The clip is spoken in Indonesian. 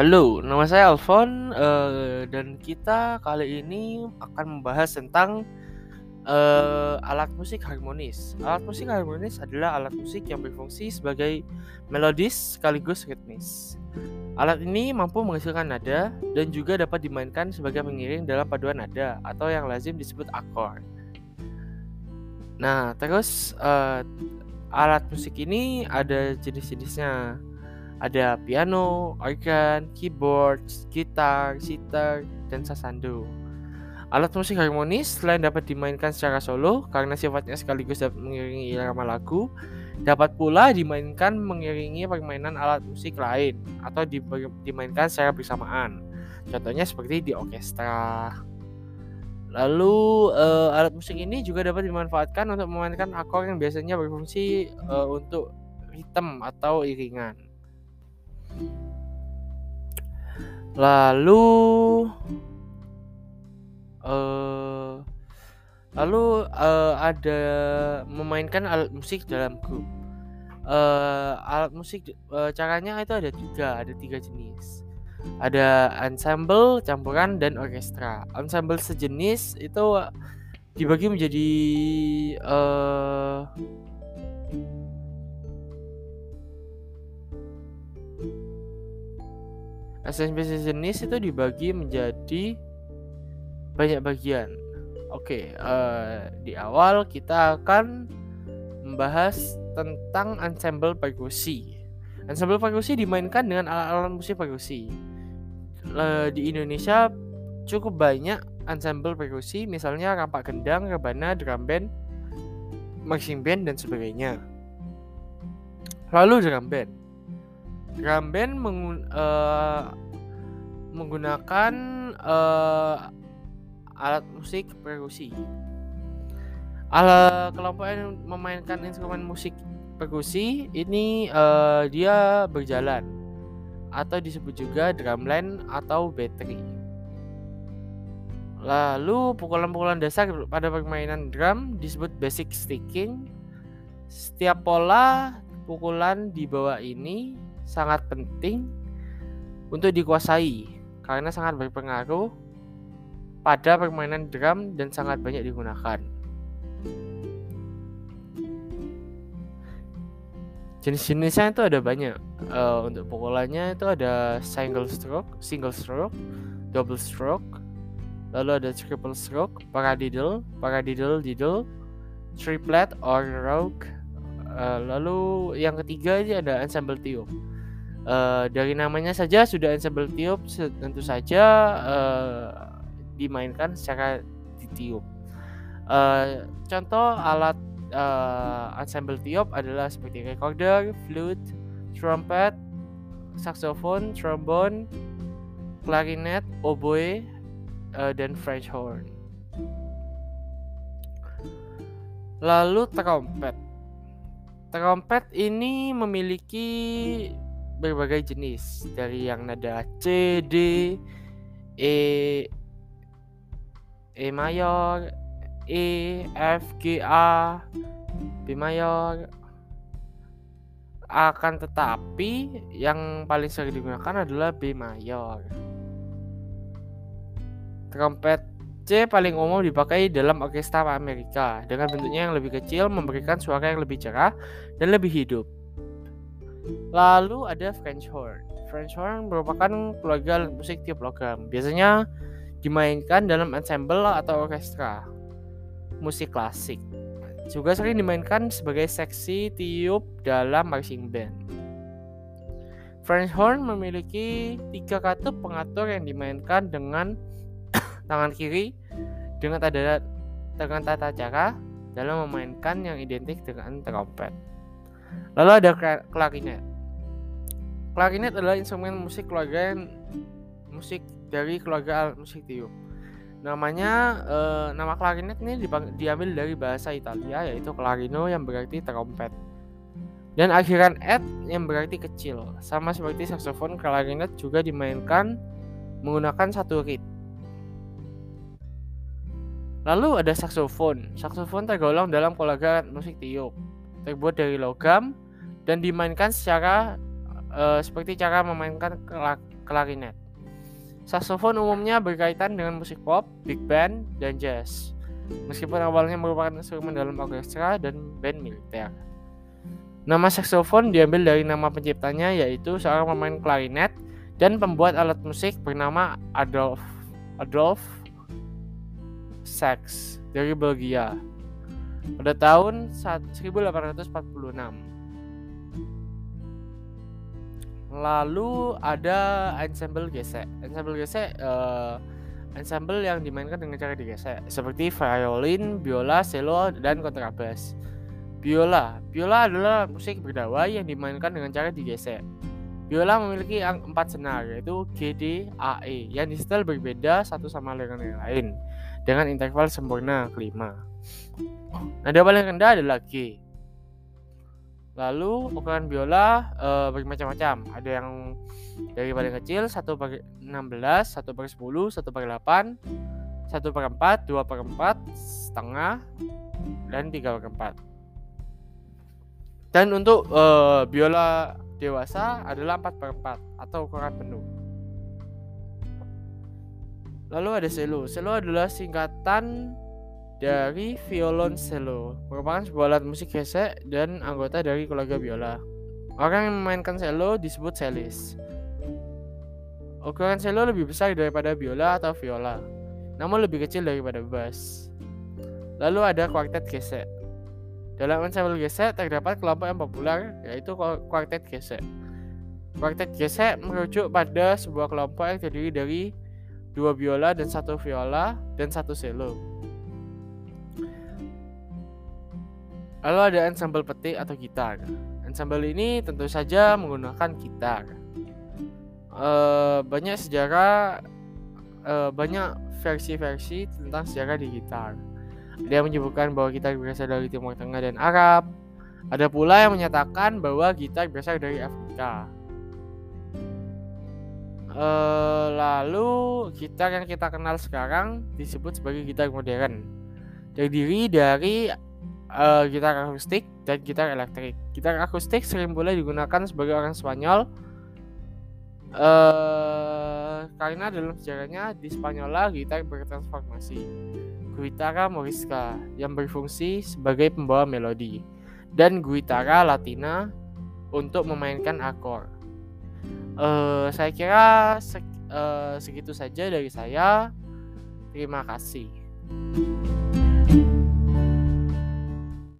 Halo, nama saya Alfon uh, dan kita kali ini akan membahas tentang uh, alat musik harmonis. Alat musik harmonis adalah alat musik yang berfungsi sebagai melodis sekaligus ritmis. Alat ini mampu menghasilkan nada dan juga dapat dimainkan sebagai pengiring dalam paduan nada atau yang lazim disebut akor. Nah, terus uh, alat musik ini ada jenis-jenisnya ada piano, organ, keyboard, gitar, sitar, dan sasando. Alat musik harmonis selain dapat dimainkan secara solo karena sifatnya sekaligus dapat mengiringi irama lagu, dapat pula dimainkan mengiringi permainan alat musik lain atau dimainkan secara bersamaan. Contohnya seperti di orkestra. Lalu uh, alat musik ini juga dapat dimanfaatkan untuk memainkan akor yang biasanya berfungsi uh, untuk ritme atau iringan. Lalu uh, lalu uh, ada memainkan alat musik dalam grup. Uh, alat musik uh, caranya itu ada tiga, ada tiga jenis. Ada ensemble, campuran, dan orkestra. Ensemble sejenis itu dibagi menjadi uh, spesies jenis itu dibagi menjadi banyak bagian. Oke, uh, di awal kita akan membahas tentang ensemble perkusi. Ensemble perkusi dimainkan dengan alat-alat musik perkusi. Uh, di Indonesia cukup banyak ensemble perkusi, misalnya rampak gendang, rebana, drum band, marching band, dan sebagainya. Lalu drum band. Drum band mengun uh, menggunakan uh, alat musik perkusi. Ala kelompok yang memainkan instrumen musik perkusi ini uh, dia berjalan atau disebut juga drumline atau battery. Lalu pukulan-pukulan dasar pada permainan drum disebut basic sticking. Setiap pola pukulan di bawah ini sangat penting untuk dikuasai karena sangat berpengaruh pada permainan drum dan sangat banyak digunakan. Jenis-jenisnya itu ada banyak. Uh, untuk pukulannya itu ada single stroke, single stroke, double stroke, lalu ada triple stroke, paradiddle, paradiddle, diddle, triplet or rogue. Uh, lalu yang ketiga ini ada ensemble tiup. Uh, dari namanya saja sudah ensemble tiup tentu saja uh, dimainkan secara ditiup. Uh, contoh alat uh, ensemble tiup adalah seperti recorder, flute, trumpet, saxophone, trombone, clarinet, oboe, uh, dan French horn. Lalu trompet. Trompet ini memiliki berbagai jenis dari yang nada C, D, E, E mayor, E, F, G, A, B mayor. Akan tetapi yang paling sering digunakan adalah B mayor. Trompet C paling umum dipakai dalam orkestra Amerika dengan bentuknya yang lebih kecil memberikan suara yang lebih cerah dan lebih hidup. Lalu ada French horn. French horn merupakan keluarga musik tiup logam. Biasanya dimainkan dalam ensemble atau orkestra musik klasik. Juga sering dimainkan sebagai seksi tiup dalam marching band. French horn memiliki tiga katup pengatur yang dimainkan dengan tangan kiri dengan tanda dengan tata cara dalam memainkan yang identik dengan trompet. Lalu ada klarinet. Klarinet adalah instrumen musik keluarga yang musik dari keluarga alat musik tiup. Namanya eh, nama klarinet ini diambil dari bahasa Italia yaitu clarino yang berarti trompet. Dan akhiran et yang berarti kecil. Sama seperti saksofon, klarinet juga dimainkan menggunakan satu reed. Lalu ada saksofon. Saksofon tergolong dalam keluarga musik tiup. Terbuat dari logam dan dimainkan secara uh, seperti cara memainkan klarinet. Saksofon umumnya berkaitan dengan musik pop, big band, dan jazz. Meskipun awalnya merupakan instrumen dalam orkestra dan band militer. Nama saksofon diambil dari nama penciptanya yaitu seorang pemain klarinet dan pembuat alat musik bernama Adolf Adolf Sax dari Belgia pada tahun 1846. Lalu ada ensemble gesek. Ensemble gesek uh, ensemble yang dimainkan dengan cara digesek seperti violin, biola, cello, dan kontrabas. Biola, biola adalah musik berdawai yang dimainkan dengan cara digesek. Biola memiliki empat senar yaitu G, D, A, E yang disetel berbeda satu sama dengan yang lain dengan interval sempurna kelima. Nada paling rendah adalah G. Lalu ukuran biola e, bermacam-macam. Ada yang dari paling kecil 1 per 16, 1 per 10, 1 per 8, 1 per 4, 2 per 4, setengah, dan 3 per 4. Dan untuk e, biola dewasa adalah 4 per 4 atau ukuran penuh. Lalu ada cello. Cello adalah singkatan dari violoncello, merupakan sebuah alat musik gesek dan anggota dari keluarga biola. Orang yang memainkan cello disebut cellist. Ukuran cello lebih besar daripada biola atau viola, namun lebih kecil daripada bass. Lalu ada kuartet gesek. Dalam ensemble gesek terdapat kelompok yang populer yaitu kuartet gesek. Kuartet gesek merujuk pada sebuah kelompok yang terdiri dari dua biola dan satu viola dan satu cello. Lalu ada ensemble petik atau gitar. Ensemble ini tentu saja menggunakan gitar. E, banyak sejarah, e, banyak versi-versi tentang sejarah di gitar. Ada yang menyebutkan bahwa gitar berasal dari Timur Tengah dan Arab. Ada pula yang menyatakan bahwa gitar berasal dari Afrika. E, lalu gitar yang kita kenal sekarang disebut sebagai gitar modern. Terdiri dari uh, gitar akustik dan gitar elektrik. Gitar akustik sering boleh digunakan sebagai orang Spanyol uh, karena dalam sejarahnya di Spanyola gitar bertransformasi. Guitarra morisca yang berfungsi sebagai pembawa melodi dan guitarra latina untuk memainkan akor. Uh, saya kira seg uh, segitu saja dari saya. Terima kasih.